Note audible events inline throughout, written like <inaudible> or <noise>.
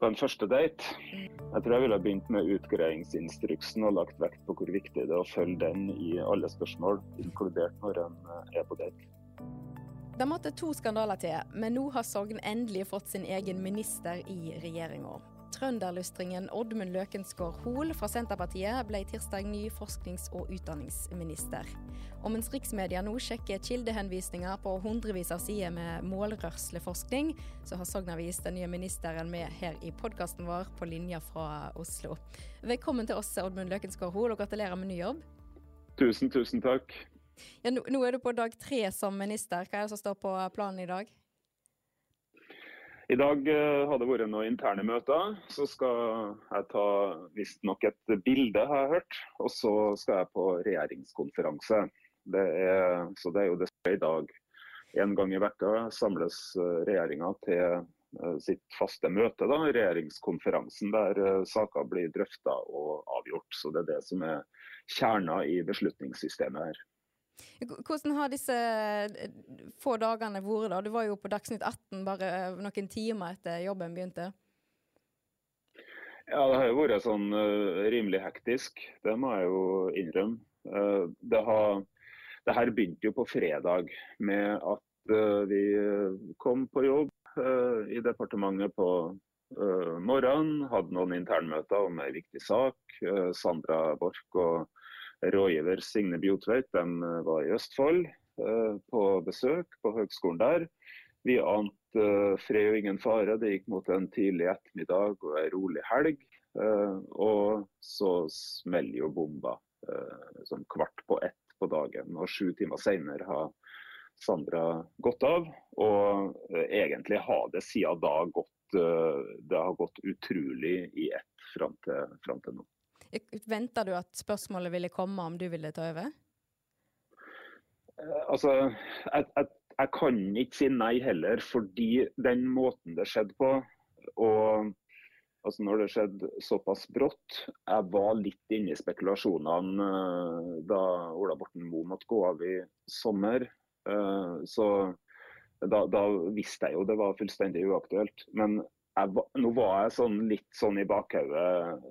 På en første date jeg tror jeg ville begynt med utgreiingsinstruksen og lagt vekt på hvor viktig det er å følge den i alle spørsmål, inkludert når en eh, er på date. Det måtte to skandaler til, men nå har Sogn endelig fått sin egen minister i regjeringa. Trønderlystringen Oddmund Løkensgård Hoel fra Senterpartiet ble tirsdag ny forsknings- og utdanningsminister. Og mens riksmedia nå sjekker kildehenvisninger på hundrevis av sider med målrørsleforskning, så har Sognavis den nye ministeren med her i podkasten vår på linja fra Oslo. Velkommen til oss, Oddmund Løkensgård Hoel, og gratulerer med ny jobb. Tusen, tusen takk. Ja, nå, nå er du på dag tre som minister. Hva er det som står på planen i dag? I dag eh, har det vært noen interne møter. Så skal jeg ta visstnok et bilde, har jeg hørt. Og så skal jeg på regjeringskonferanse. Det er, så det er jo det som er i dag. En gang i uka samles eh, regjeringa til eh, sitt faste møte, da, regjeringskonferansen, der saker blir drøfta og avgjort. Så det er det som er kjerna i beslutningssystemet her. Hvordan har disse eh, få dagene vært? da? Du var jo på Dagsnytt 18 bare eh, noen timer etter jobben begynte. Ja, det har jo vært sånn uh, rimelig hektisk. Det må jeg jo innrømme. Uh, det, har, det her begynte jo på fredag med at uh, vi kom på jobb i departementet på morgenen. Hadde noen internmøter om en viktig sak. Sandra Borch og rådgiver Signe Bjotveit de eh, var i Østfold eh, på besøk på høgskolen der. Vi ante eh, fred og ingen fare. Det gikk mot en tidlig ettermiddag og en rolig helg. Og så smeller jo bomba sånn kvart på ett på dagen. Og sju timer senere har Sandra gått av. Og egentlig har det siden da gått Det har gått utrolig i ett fram til, til nå. Venta du at spørsmålet ville komme om du ville ta over? Eh, Altså, jeg, jeg, jeg kan ikke si nei heller, fordi den måten det skjedde på, og altså når det skjedde såpass brått Jeg var litt inne i spekulasjonene eh, da Ola Borten Moe måtte gå av i sommer. Eh, Så da, da visste jeg jo det var fullstendig uaktuelt. Men jeg, nå var jeg sånn litt sånn i bakhodet,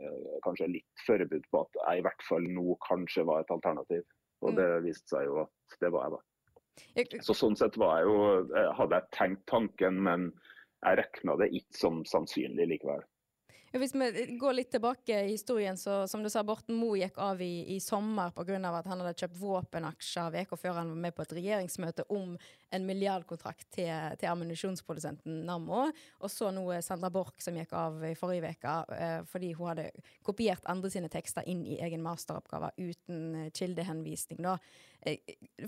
eh, kanskje litt forberedt på at jeg i hvert fall nå kanskje var et alternativ. Og det viste seg jo at det var jeg, da. Så sånn sett var jeg jo, eh, hadde jeg tenkt tanken, men jeg rekna det ikke som sannsynlig likevel. Hvis vi går litt tilbake i historien, så som du sa, Borten Moe gikk av i, i sommer pga. at han hadde kjøpt våpenaksjer uka før han var med på et regjeringsmøte om en milliardkontrakt til, til ammunisjonsprodusenten Nammo. Og så nå Sandra Borch som gikk av i forrige uke eh, fordi hun hadde kopiert andre sine tekster inn i egen masteroppgave uten eh, kildehenvisning. da. Eh,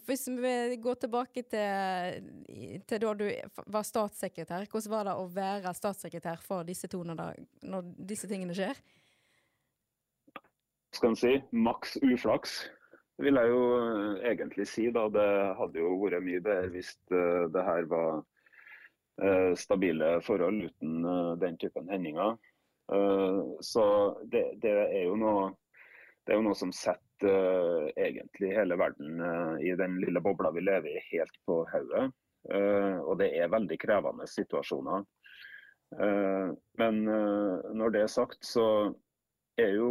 Hvis vi går tilbake til, til da du var statssekretær, hvordan var det å være statssekretær for disse to når, når disse tingene skjer? Skal en si maks uflaks, vil jeg jo eh, egentlig si. da. Det hadde jo vært mye bedre hvis eh, det her var stabile forhold uten den typen hendinger. Så det, det er jo noe det er jo noe som setter eh, egentlig hele verden eh, i den lille bobla vi lever i, helt på hodet. Eh, og det er veldig krevende situasjoner. Men når det er sagt, så er jo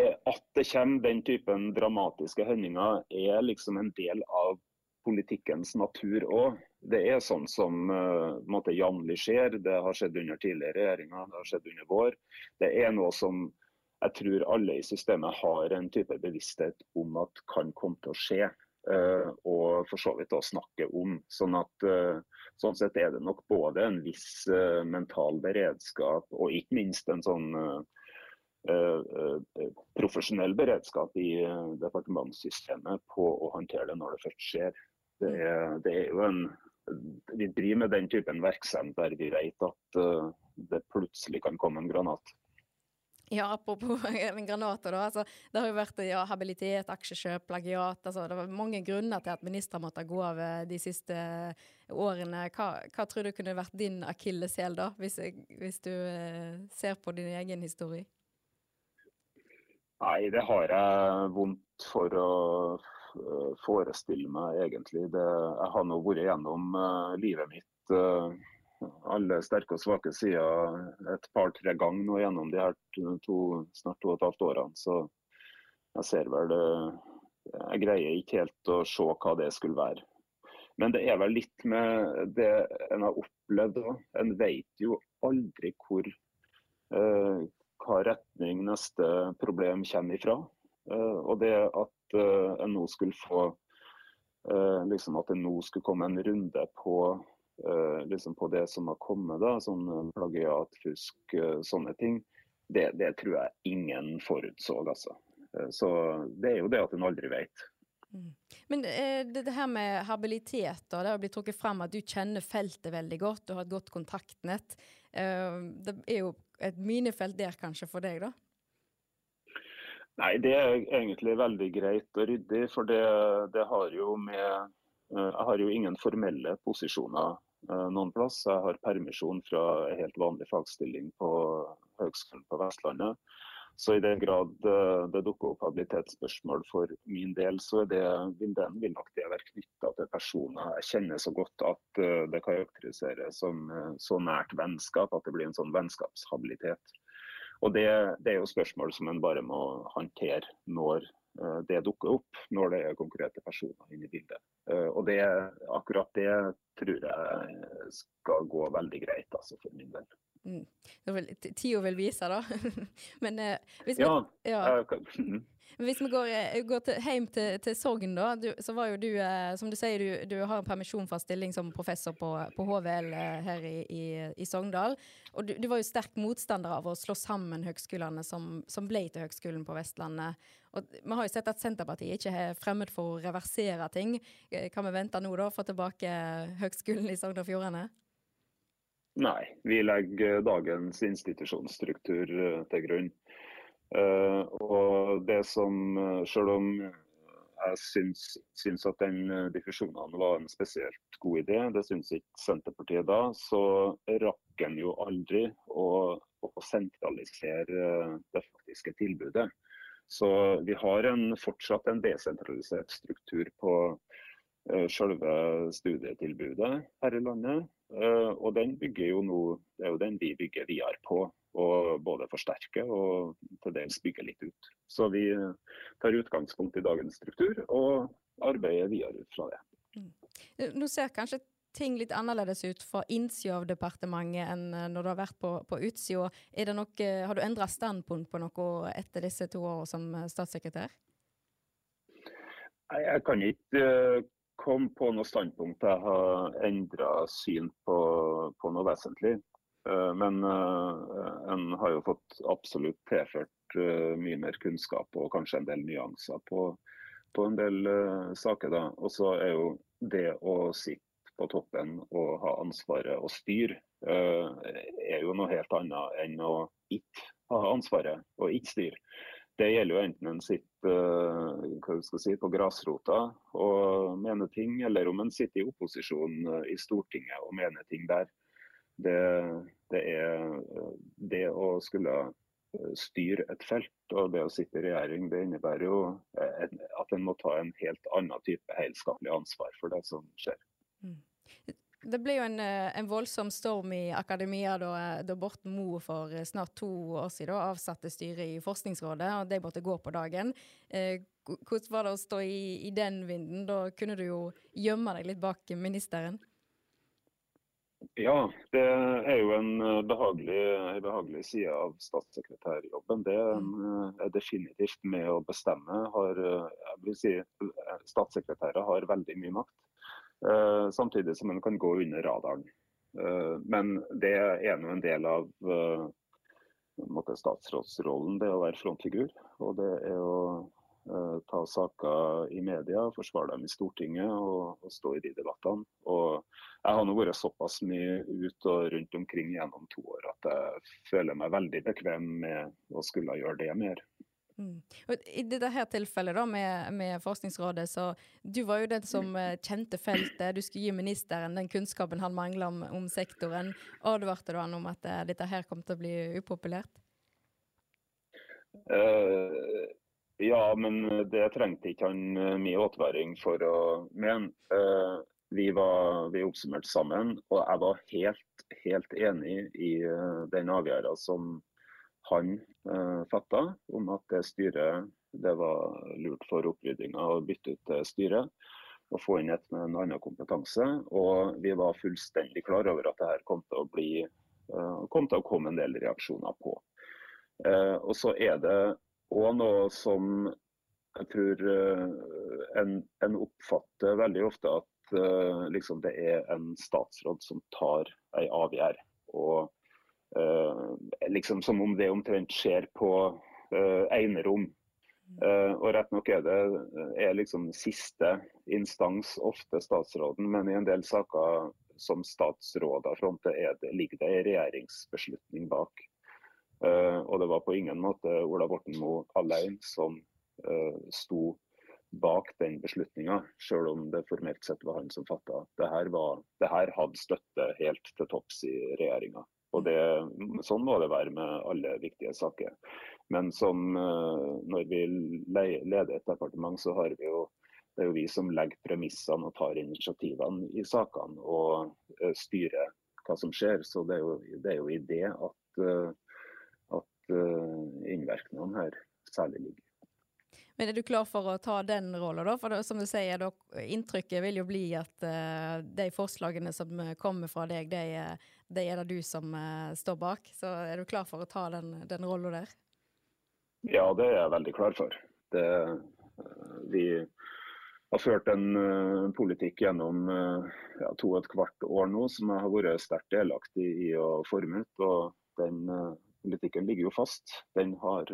at det kommer den typen dramatiske hendelser, er liksom en del av politikkens natur òg. Det er sånn som uh, jevnlig skjer. Det har skjedd under tidligere regjeringer, det har skjedd under vår. Det er noe som jeg tror alle i systemet har en type bevissthet om at kan komme til å skje. eh, og for så vidt å snakke om. Sånn at eh, sånn sett er det nok både en viss eh, mental beredskap og ikke minst en sånn profesjonell beredskap i departementssystemet på å håndtere det når det først skjer. Det er, det er jo en vi driver med den typen virksomhet der vi vet at det plutselig kan komme en granat. Ja, apropos <laughs> granater, da. Altså, det har jo vært ja, habilitet, aksjekjøp, plagiat. Altså, det var mange grunner til at ministre måtte gå av eh, de siste årene. Hva, hva tror du kunne vært din akilleshæl, da, hvis, hvis, du eh, ser på din egen historie? Nei, det har jeg vondt for å eh, forestille meg, egentlig. Det, jeg har nå vært gjennom livet mitt. Alle sterke og svake sider et par-tre ganger nå gjennom de her to, snart to og et halvt årene. Så jeg ser vel Jeg greier ikke helt å se hva det skulle være. Men det er vel litt med det en har opplevd òg. En vet jo aldri hvor uh, hva retning neste problem kommer ifra. Uh, og det at uh, en nå skulle få liksom at det nå skulle komme en runde på Eh, liksom på det som har kommet, da, sånn eh, plagiat, fusk, eh, sånne ting, det, det, tror jeg ingen forutså. Altså. Så det er jo det at en aldri vet. Mm. Men det, det, her med habilitet, da, det har blitt trukket frem at du kjenner feltet veldig godt, du har et godt kontaktnett. Det er jo et minefelt der kanskje for deg, da? Nei, det er egentlig veldig greit og ryddig. For det, det har jo med Jeg har jo ingen formelle posisjoner Eh, noen plass. Jeg har permisjon fra en helt vanlig fagstilling på Høgskolen på Vestlandet. Så i den grad eh, det dukker opp habilitetsspørsmål for min del, så det, den vil nok det være knytta til personer jeg kjenner så godt at eh, det karakteriseres som så nært vennskap at det blir en sånn vennskapshabilitet. Og det, det er jo spørsmål som en bare må håndtere når Eh, det dukker opp når det er konkrete personer inne i bildet. Eh, og det, akkurat det tror jeg skal gå veldig greit, altså, for min del. Mm. Tida vil vise, da. <laughs> Men eh, hvis vi, ja, ja. <laughs> Hvis vi går, eh, går til, hjem til, til Sogn, da. Du, så var jo du, eh, som du sier, du, du har en permisjon fra stilling som professor på, på HVL eh, her i, i, i Sogndal. Og du, du, var jo sterk motstander av å slå sammen høgskolene som, som, ble til Høgskolen på Vestlandet. Og vi har jo sett at Senterpartiet ikke er fremmed for å reversere ting. Kan vi vente nå, da, å få tilbake Høgskolen i Sogn og Fjordane? Nei, vi legger dagens institusjonsstruktur til grunn. Uh, og det som, uh, Selv om jeg syns, syns at den uh, diffusjonen var en spesielt god idé, det syns ikke Senterpartiet da, så rakk en jo aldri å, å sentralisere det faktiske tilbudet. Så vi har en, fortsatt en desentralisert struktur på selve studietilbudet her i landet. Og den bygger jo nå, det er jo den vi bygger videre på og både forsterke og til dels bygge litt ut. Så vi tar utgangspunkt i dagens struktur og arbeider videre ut fra det. Mm. Nå ser kanskje ting litt annerledes ut fra innsida av departementet enn eh, når du har vært på, på utsida. Har du endra standpunkt på noe etter disse to årene som eh, statssekretær? Nei, Jeg kan ikke komme på noe standpunkt jeg har endra syn på, på noe vesentlig. Eh, men eh, en har jo fått absolutt tilført eh, mye mer kunnskap og kanskje en del nyanser på, på en del saker. da. Og så er jo det å sitte på toppen og ha ansvaret og styre, er jo noe helt annet enn å ikke ha ansvaret og ikke styre. Det gjelder jo enten en sitter si, på grasrota og mener ting, eller om en sitter i opposisjon i Stortinget og mener ting der. Det, det er eh, det å skulle eh, styre et felt og det å sitte i regjering, det innebærer jo eh, at en må ta en helt annen type helskapelig ansvar for det som skjer. Mm. Det ble jo en, en, voldsom storm i akademia da, da Borten Moe for snart to år siden avsatte styret i Forskningsrådet, og de måtte gå på dagen. Hvordan var det å stå i, i den vinden? Da kunne du jo gjemme deg litt bak ministeren. Ja, det er jo en eh, behagelig, en behagelig side av statssekretærjobben. Det mm. eh, er definitivt med å bestemme. Har, eh, jeg vil si, statssekretærer har veldig mye makt, samtidig som en kan gå under radaren. Men det er nå en del av måte, statsrådsrollen, det å være frontfigur. Og det er å ta saker i media, forsvare dem i Stortinget og, og, stå i de debattene. Og jeg har nå vært såpass mye ut og rundt omkring gjennom to år at jeg føler meg veldig bekvem med å skulle gjøre det mer. Mm. I dette her tilfellet da, med, med, Forskningsrådet, så du var jo den som eh, kjente feltet. Du skulle gi ministeren den kunnskapen han mangla om, om, sektoren. Advarte du han om at uh, dette her kom til å bli upopulært? Uh, ja, men det trengte ikke han mye åtværing for å mene. Uh, vi, vi oppsummerte sammen, og jeg var helt, helt enig i den avgjørelsen som han eh, fatta om at det styret det var lurt for opprydninga å bytte ut styret og få inn et med en annen kompetanse. Og vi var fullstendig klar over at det her kom uh, kom til å komme en del reaksjoner på. Uh, og så er det òg noe som jeg tror uh, en, en, oppfatter veldig ofte at liksom det er en statsråd som tar ei avgjør. Og Uh, liksom Som om det omtrent skjer på uh, enerom. Uh, og rett nok er det er liksom siste instans ofte statsråden, men i en del saker som statsråder fronter er ligger det en regjeringsbeslutning bak. Uh, og det var på ingen måte Ola Borten Moe alene som uh, sto bak den beslutninga, selv om det formelt sett var han som fatta. Det her, hadde støtte helt til topps i regjeringa. Og det, sånn må det være med alle viktige saker. Men som, eh, når vi leder et departement, så har vi jo det er jo vi som legger premissene og tar initiativene i sakene og styrer hva som skjer. Så det er jo, det er jo i det at, innvirkningene her særlig ligger. Men er du klar for å ta den rolla, da? For det, som du sier, da, inntrykket vil jo bli at uh, de forslagene som kommer fra deg, de, de er det du som uh, står bak. Så er du klar for å ta den, den rolla der? Ja, det er jeg veldig klar for. Det, uh, vi har ført en politikk gjennom ja, to og et kvart år nå som jeg har vært sterkt delaktig i å forme ut. Og den politikken ligger jo fast. Den har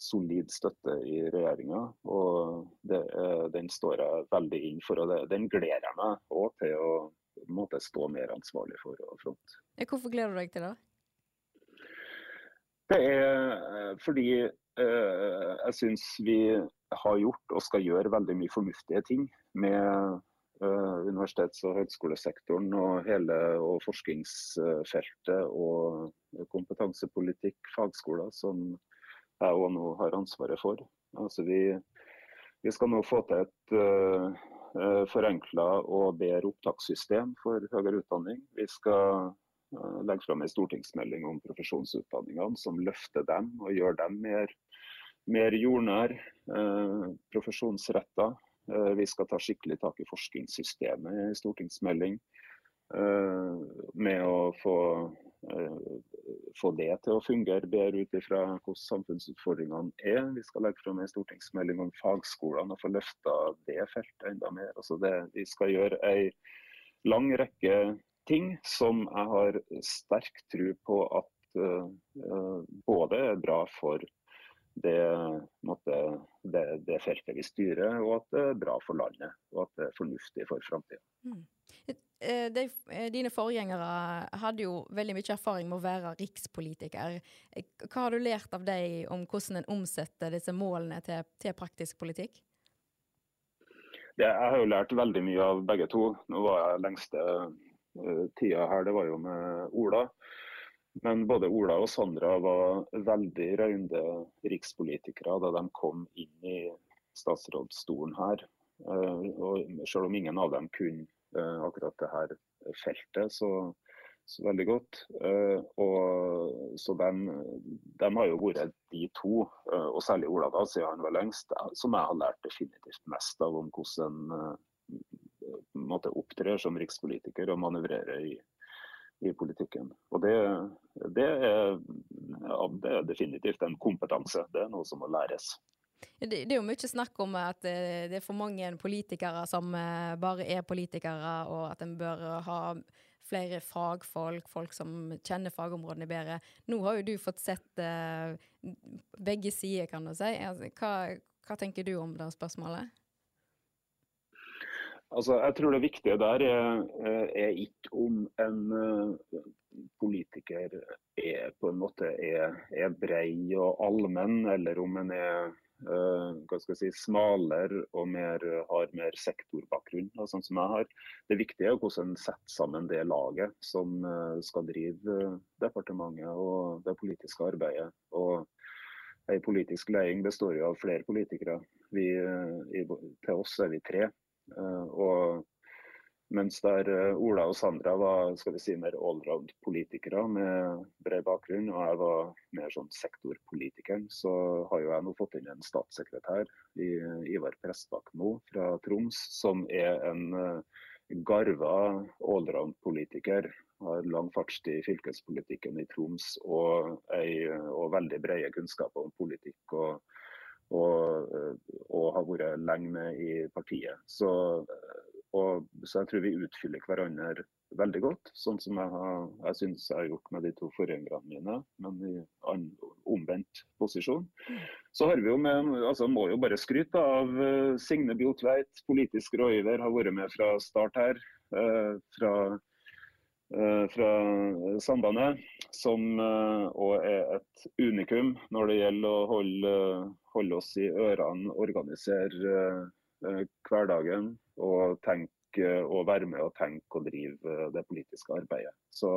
solid støtte i regjeringa. Og det, den står jeg veldig inn for. og Den gleder jeg meg òg til å måte, stå mer ansvarlig for og fronte. Hvorfor gleder du deg til det? Det er eh, fordi eh, jeg syns vi har gjort og skal gjøre veldig mye fornuftige ting med universitets- og høgskolesektoren og hele og forskningsfeltet og kompetansepolitikk, fagskoler, som jeg òg nå har ansvaret for. Altså vi, vi, skal nå få til et uh, uh forenkla og bedre opptakssystem for høyere utdanning. Vi skal uh, legge fram en stortingsmelding om profesjonsutdanningene som løfter dem og gjør dem mer, mer jordnær, uh, profesjonsretta. Uh, vi skal ta skikkelig tak i forskningssystemet i stortingsmelding. Uh, med å få få det til å fungere bedre ut ifra hvordan samfunnsutfordringene er. Vi skal legge fram en stortingsmelding om fagskolene og få løfta det feltet enda mer. Altså det, vi skal gjøre en lang rekke ting som jeg har sterk tro på at både er bra for det, det, feltet vi styrer, og at det er bra for landet. Og at det er fornuftig for framtida. Mm. Eh, de, eh, dine forgjengere hadde jo veldig mye erfaring med å være rikspolitiker. Eh, hva har du lært av dem om hvordan en omsetter disse målene til, til praktisk politikk? Det, jeg har jo lært veldig mye av begge to. Nå var jeg lengste uh, tida her, det var jo med Ola. Men både Ola og Sandra var veldig raunde rikspolitikere da de kom inn i statsrådsstolen her. Uh, og selv om ingen av dem kunne Eh, akkurat det her feltet så, så veldig godt. Uh, og, så de, de, har jo vært de to, og særlig Ola da, siden han var lengst, som jeg har lært definitivt mest av om hvordan en uh, opptrer som rikspolitiker og manøvrerer i, i politikken. Og det, det, er, ja, det, er, definitivt en kompetanse. Det er noe som må læres. Det, det, er jo mye snakk om at det, det, er for mange politikere som eh, bare er politikere, og at en bør ha flere fagfolk, folk som kjenner fagområdene bedre. Nå har jo du fått sett uh, begge sider, kan du si. Altså, hva, Hva tenker du om det spørsmålet? Altså, jeg tror det viktige der er, eh, er ikke om en uh, politiker er på en måte er, er brei og allmenn, eller om en er uh, hva skal jeg si, smalere og mer, har mer sektorbakgrunn, sånn som jeg har. Det viktige er hvordan en setter sammen det laget som skal drive departementet og det politiske arbeidet. Og en politisk leding består jo av flere politikere. Vi, til oss er vi tre. Eh, og mens der eh, Ola og Sandra var skal vi si, mer allround-politikere med bred bakgrunn, og jeg var mer sånn sektorpolitikeren, så har jo jeg nå fått inn en statssekretær i Ivar Prestbakmo fra Troms, som er en eh, garva allround-politiker. Har lang fartstid i fylkespolitikken i Troms og, ei, og veldig brede kunnskaper om politikk. og og, eh, og, har vært lenge med i partiet. Så, og, så, jeg tror vi utfyller hverandre veldig godt, sånn som jeg, jeg syns jeg har gjort med de to forgjengerne mine, men i omvendt posisjon. Så har vi jo med, altså må jo bare skryte av uh, Signe Bjotveit, politisk rådgiver, har vært med fra start her. Eh, fra Eh, fra Sambandet, som òg eh, er et unikum når det gjelder å holde, holde oss i ørene, organisere eh, hverdagen og tenke og være med og tenke og drive det politiske arbeidet. Så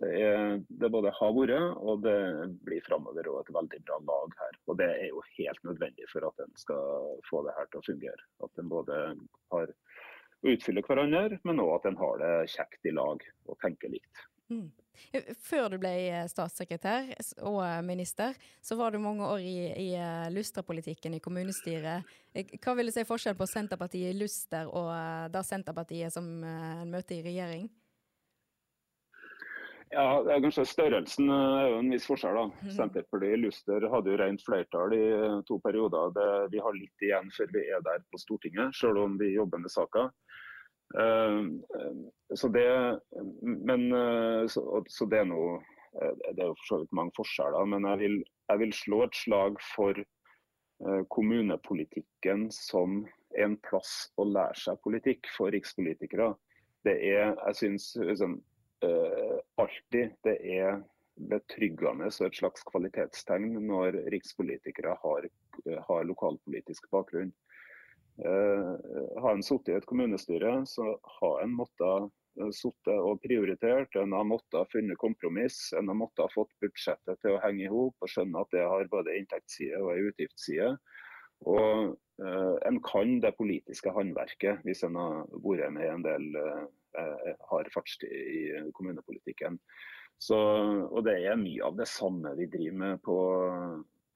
det, er, det både har vært og det blir framover et veldig bra lag her. Og det er jo helt nødvendig for at en skal få det her til å fungere. At en både har og utfylle hverandre, men òg at en har det kjekt i lag og tenker likt. Mm. Før du ble eh, statssekretær og eh, minister, så var du mange år i, i eh, Luster-politikken i kommunestyret. Hva vil du si forskjell på Senterpartiet i Luster og da Senterpartiet som en møter i regjering? Ja, det er kanskje Størrelsen er jo en viss forskjell. da. Mm. Senterpartiet Luster hadde jo rent flertall i to perioder. Det, vi har litt igjen før vi er der på Stortinget, selv om vi jobber med saka. Uh, så det, men, så, så det er noe Det er jo for så vidt mange forskjeller, men jeg vil, jeg vil slå et slag for kommunepolitikken som en plass å lære seg politikk for rikspolitikere. Det er, jeg synes, liksom, alltid det er betryggende og et slags kvalitetstegn når rikspolitikere har, har lokalpolitisk bakgrunn. Uh, har en sittet i et kommunestyre, så har en måttet sittet og prioritert. En har måttet funnet kompromiss. En har måttet fått budsjettet til å henge i hop og skjønne at det har både inntektsside og utgiftsside. Og uh, en kan det politiske håndverket hvis en har vært med i en del Eh, har fartstid i kommunepolitikken. Så, og Det er mye av det samme vi driver med på,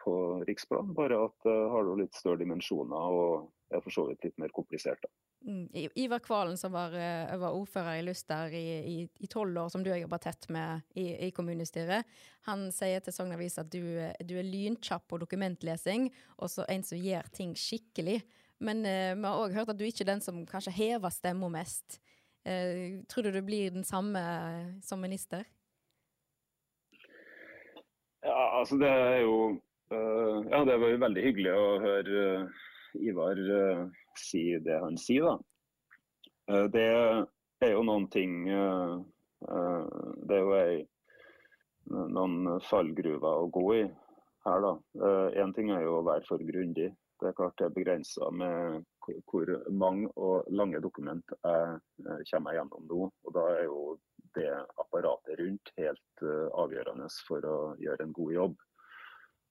på riksplan, bare at det uh, har litt større dimensjoner og er for så vidt litt mer komplisert. Mm. Ivar Kvalen, som var, eh, var ordfører i Luster i tolv år, som du har jobba tett med i, i, kommunestyret, han sier til Sogn Avis at du, du, er lynkjapp på dokumentlesing, og så en som gjør ting skikkelig. Men uh, vi har òg hørt at du ikke er den som kanskje hever stemma mest. Eh, tror du du blir den samme som minister? Ja, altså det er jo uh, Ja, det var jo veldig hyggelig å høre uh, Ivar uh, si det han sier, da. det er jo noen ting Det er jo ei, noen fallgruver å gå i her, da. Én ting er jo å være for grundig. Det er klart det er begrensa med hvor mange og lange dokument jeg kommer gjennom nå. og Da er jo det apparatet rundt helt avgjørende for å gjøre en god jobb.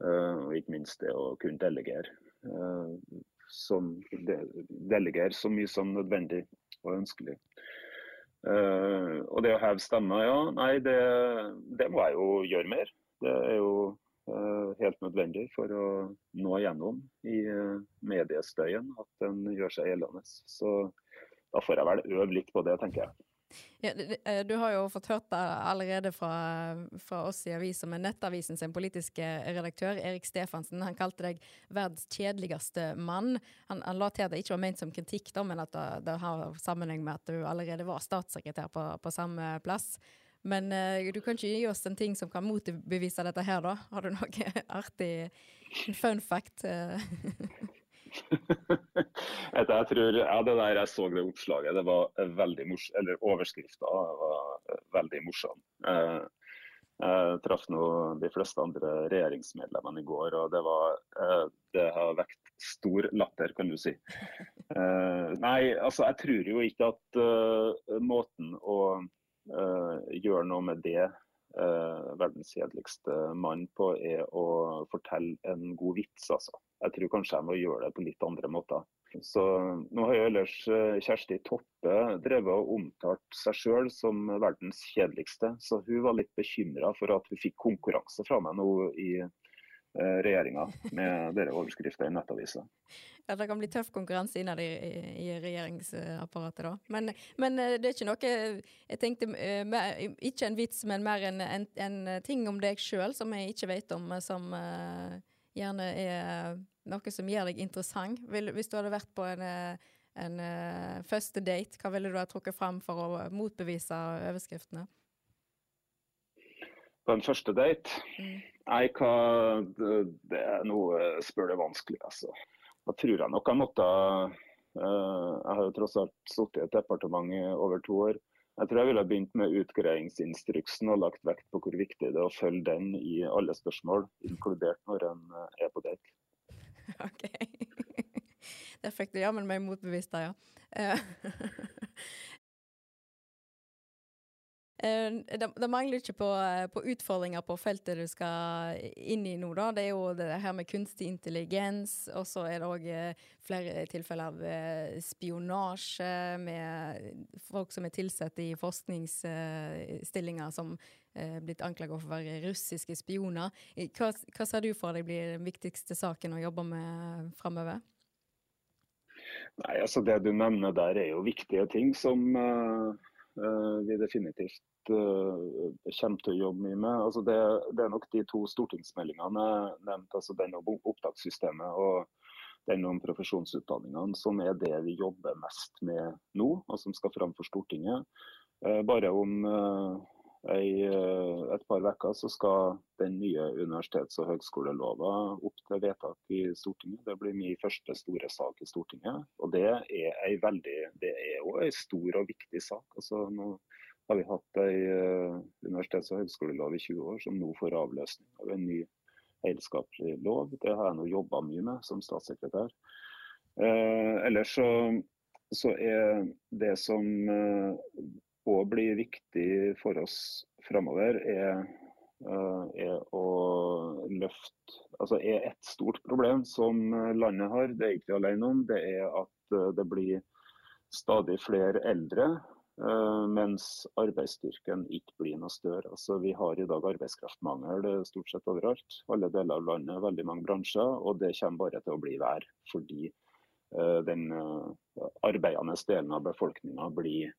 Og ikke minst det å kunne delegere. Uh, som de, så mye som nødvendig og ønskelig. og det å heve stemma, ja. Nei, det, det må jeg jo gjøre mer. Det er jo uh, helt nødvendig for å nå gjennom i uh, mediestøyen at den gjør seg gjeldende. Så da får jeg vel øve litt på det, tenker jeg. Ja, eh, du har jo fått hørt det allerede fra, fra oss i avisa, med Nettavisen sin politiske redaktør, Erik Stefansen. Han kalte deg verdens kjedeligste mann. Han, han la til at det ikke var ment som kritikk, da, men at det, det, har sammenheng med at du allerede var statssekretær på, på samme plass. Men uh, du kan ikke gi oss en ting som kan motbevise dette her, da? Har du noe <laughs> artig fun fact? <laughs> <laughs> jeg tror, ja, det der Jeg så det oppslaget. Det var veldig morsomt. Eller overskrifta var veldig morsom. Uh, jeg traff nå de fleste andre regjeringsmedlemmene i går, og det, var, uh, det har vekt stor latter, kan du si. Nei, altså jeg tror jo ikke at måten å gjøre noe med det verdens kjedeligste mann på, er å fortelle en god vits, altså. Jeg tror kanskje jeg må gjøre det på litt andre måter. Så Nå har jo ellers Kjersti Toppe drevet og omtalt seg sjøl som verdens kjedeligste, så hun var litt bekymra for at hun fikk konkurranse fra meg nå i Eh, regjeringa med dere overskrifter i nettavisa. Ja, Det kan bli tøff konkurranse innad i, i, regjeringsapparatet, da. Men, men, eh, det er ikke noe Jeg tenkte eh, ikke en vits, men mer en, en, en ting om deg sjøl som jeg ikke vet om, som gjerne er noe som gjør deg interessant. Hvis du hadde vært på en, en første date, hva ville du ha trukket fram for å motbevise overskriftene? På en første date? Mm. Nei, hva det, er noe spør det vanskelig, altså. Da tror jeg nok jeg måtte uh, Jeg har jo tross alt sittet i et departement i over to år. Jeg tror jeg ville begynt med utgreiingsinstruksen og lagt vekt på hvor viktig det er å følge den i alle spørsmål, inkludert når en er på date. <laughs> OK. <laughs> Der fikk du jammen meg motbevist, da, ja. <laughs> Eh, det, mangler ikke på, eh, på, utfordringer på feltet du skal inn i nå, da. Det er jo det her med kunstig intelligens, og så er det òg eh, flere tilfeller av spionasje med folk som er tilsatt i forskningsstillinger som er blitt anklaget for å være russiske spioner. Hva, hva ser du for deg blir den viktigste saken å jobbe med framover? Nei, altså Det du nevner der er jo viktige ting som uh vi definitivt kommer til å jobbe mye med. Altså det, det, er nok de to stortingsmeldingene jeg nevnte, altså den om opptakssystemet og den om profesjonsutdanningene, som er det vi jobber mest med nå, og som skal fram for Stortinget. Eh, bare om i et par uker så skal den nye universitets- og høgskolelova opp til vedtak i Stortinget. Det blir min første store sak i Stortinget. Og det er ei veldig, det er òg en stor og viktig sak. Altså, nå har vi hatt ei uh, universitets- og høgskolelov i 20 år som nå får avløsning av en ny eierskapelig lov. Det har jeg nå jobba mye med som statssekretær. Uh, ellers så, så, er det som òg blir viktig for oss framover, er, eh, er, å løfte Altså er et stort problem som landet har, det er ikke vi alene om, det er at eh, det blir stadig flere eldre. Eh, mens arbeidsstyrken ikke blir noe større. Altså, vi har i dag arbeidskraftmangel stort sett overalt. Alle deler av landet, veldig mange bransjer. Og det kommer bare til å bli vær fordi den arbeidende delen av befolkninga blir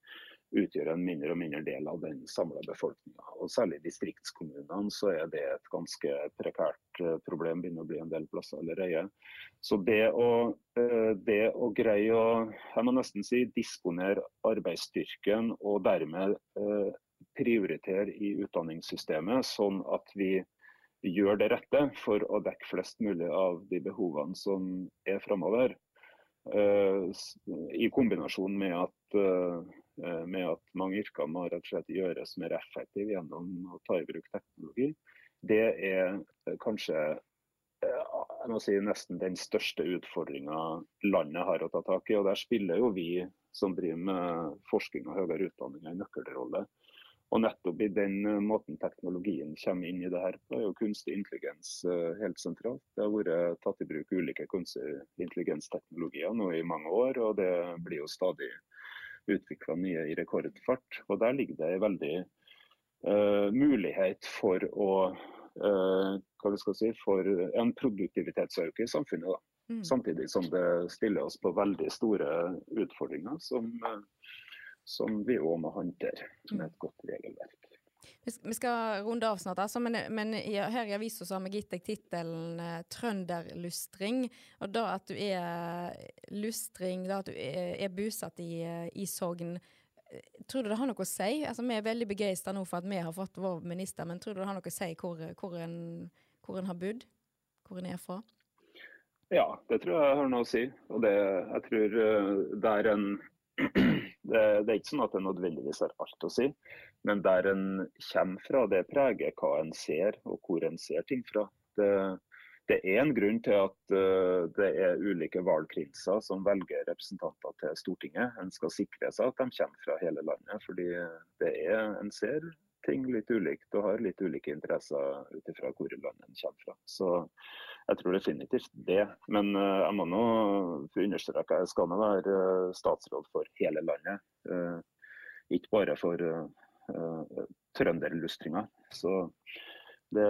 utgjør en mindre og mindre del av den samla befolkninga. Særlig i distriktskommunene så er det et ganske prekært eh, problem, begynner å bli en del plasser allerede. Så det å, eh, det å greie å jeg må nesten si, disponere arbeidsstyrken og dermed eh, prioritere i utdanningssystemet, sånn at vi gjør det rette for å dekke flest mulig av de behovene som er framover. I kombinasjon med at med at mange yrker må rett og slett gjøres mer effektive gjennom å ta i bruk teknologi. Det er eh, kanskje eh, jeg må si, nesten den største utfordringa landet har å ta tak i. og Der spiller jo vi som driver med forskning og høyere utdanning en nøkkelrolle. Og nettopp i den måten teknologien kommer inn i det her, er jo kunstig intelligens helt sentralt. Det har vært tatt i bruk ulike kunstig intelligensteknologier nå i mange år, og det blir jo stadig utvikla nye i rekordfart. Og Der ligger det en veldig uh, mulighet for å uh, hva vi skal si, for en produktivitetsøkning i samfunnet. da. Mm. Samtidig som det stiller oss på veldig store utfordringer som, uh, som vi òg må håndtere med et godt regelverk. Vi skal runde av snart, altså, men, men her i avisa har vi gitt deg tittelen eh, 'Trønderlustring'. Og da at du er lustring, da at du er, er bosatt i, i Sogn, tror du det har noe å si? Altså, vi er veldig begeistra nå for at vi har fått vår minister, men tror du det har noe å si hvor, hvor, en, hvor en har bodd? Hvor en er fra? Ja, det tror jeg har noe å si. Og det, jeg tror det er en det, det, er ikke sånn at det nødvendigvis har alt å si, men der en kommer fra, det preger hva en ser og hvor en ser ting fra. Det, det er en grunn til at uh, det er ulike valgkrinser som velger representanter til Stortinget. En skal sikre seg at de kommer fra hele landet, fordi det er, en ser ting litt ulikt og har litt ulike interesser ut ifra hvor landet en kommer fra. Så jeg tror definitivt det. Men uh, jeg må nå understreke at jeg skal nå være uh, statsråd for hele landet. Uh, ikke bare for trønderlustringa. Så det,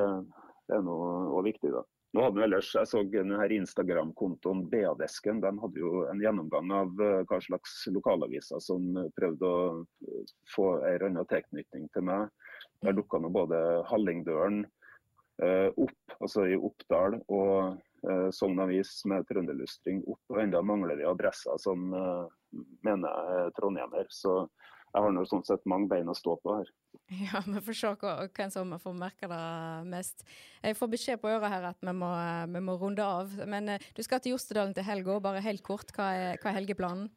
det er nå viktig, da. Nå hadde ellers, Jeg så denne Instagram-kontoen BA-desken. De hadde jo en gjennomgang av hva slags lokalaviser som prøvde å få en eller annen tilknytning til meg. Der dukka nå både Hallingdølen, Eh, opp, altså i Oppdal og uh, Sogn Avis med trønderlystring opp. Og enda mangler vi adresser som uh, mener jeg er trondhjemmer. Så jeg har nå sånn sett mange bein å stå på her. <laughs> Ja, vi får se hvem som får merke det mest. Jeg får beskjed på øret her at vi må, vi må runde av. Men du skal til Jostedalen til helga. Bare helt kort, hva er, hva er helgeplanen?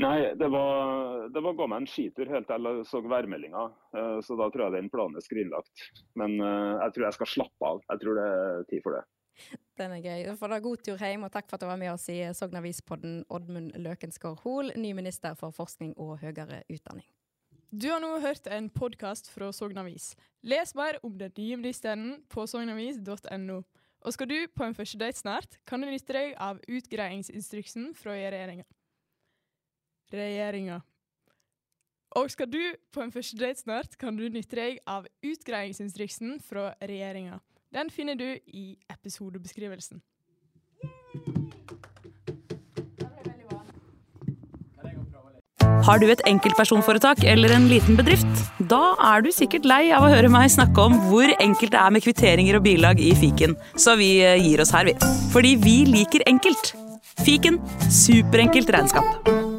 Nei, det var, det var å gå meg en skitur helt til jeg så værmeldinga. Eh, så da tror jeg den planen er skrinlagt. Men eh, jeg tror jeg skal slappe av. Jeg tror det er tid for det. Den er gøy. For da God tur hjem, og takk for at du var med oss i Sogn Avis-podden, Oddmund Løkensgård Hoel, ny minister for forskning og høyere utdanning. Du har nå hørt en podkast fra Sogn Avis. Les mer om den nye ministeren på sognavis.no. Og skal du på en første date snart, kan du nytte deg av utgreiingsinstruksen fra regjeringa regjeringa. Og skal du på en første date snart, kan du nytte deg av utgreiingsinstruksen fra regjeringa. Den finner du i episodebeskrivelsen. Har du et enkeltpersonforetak eller en liten bedrift? Da er du sikkert lei av å høre meg snakke om hvor enkelt det er med kvitteringer og bilag i fiken, så vi eh, gir oss her, vi. Fordi vi liker enkelt. Fiken superenkelt regnskap.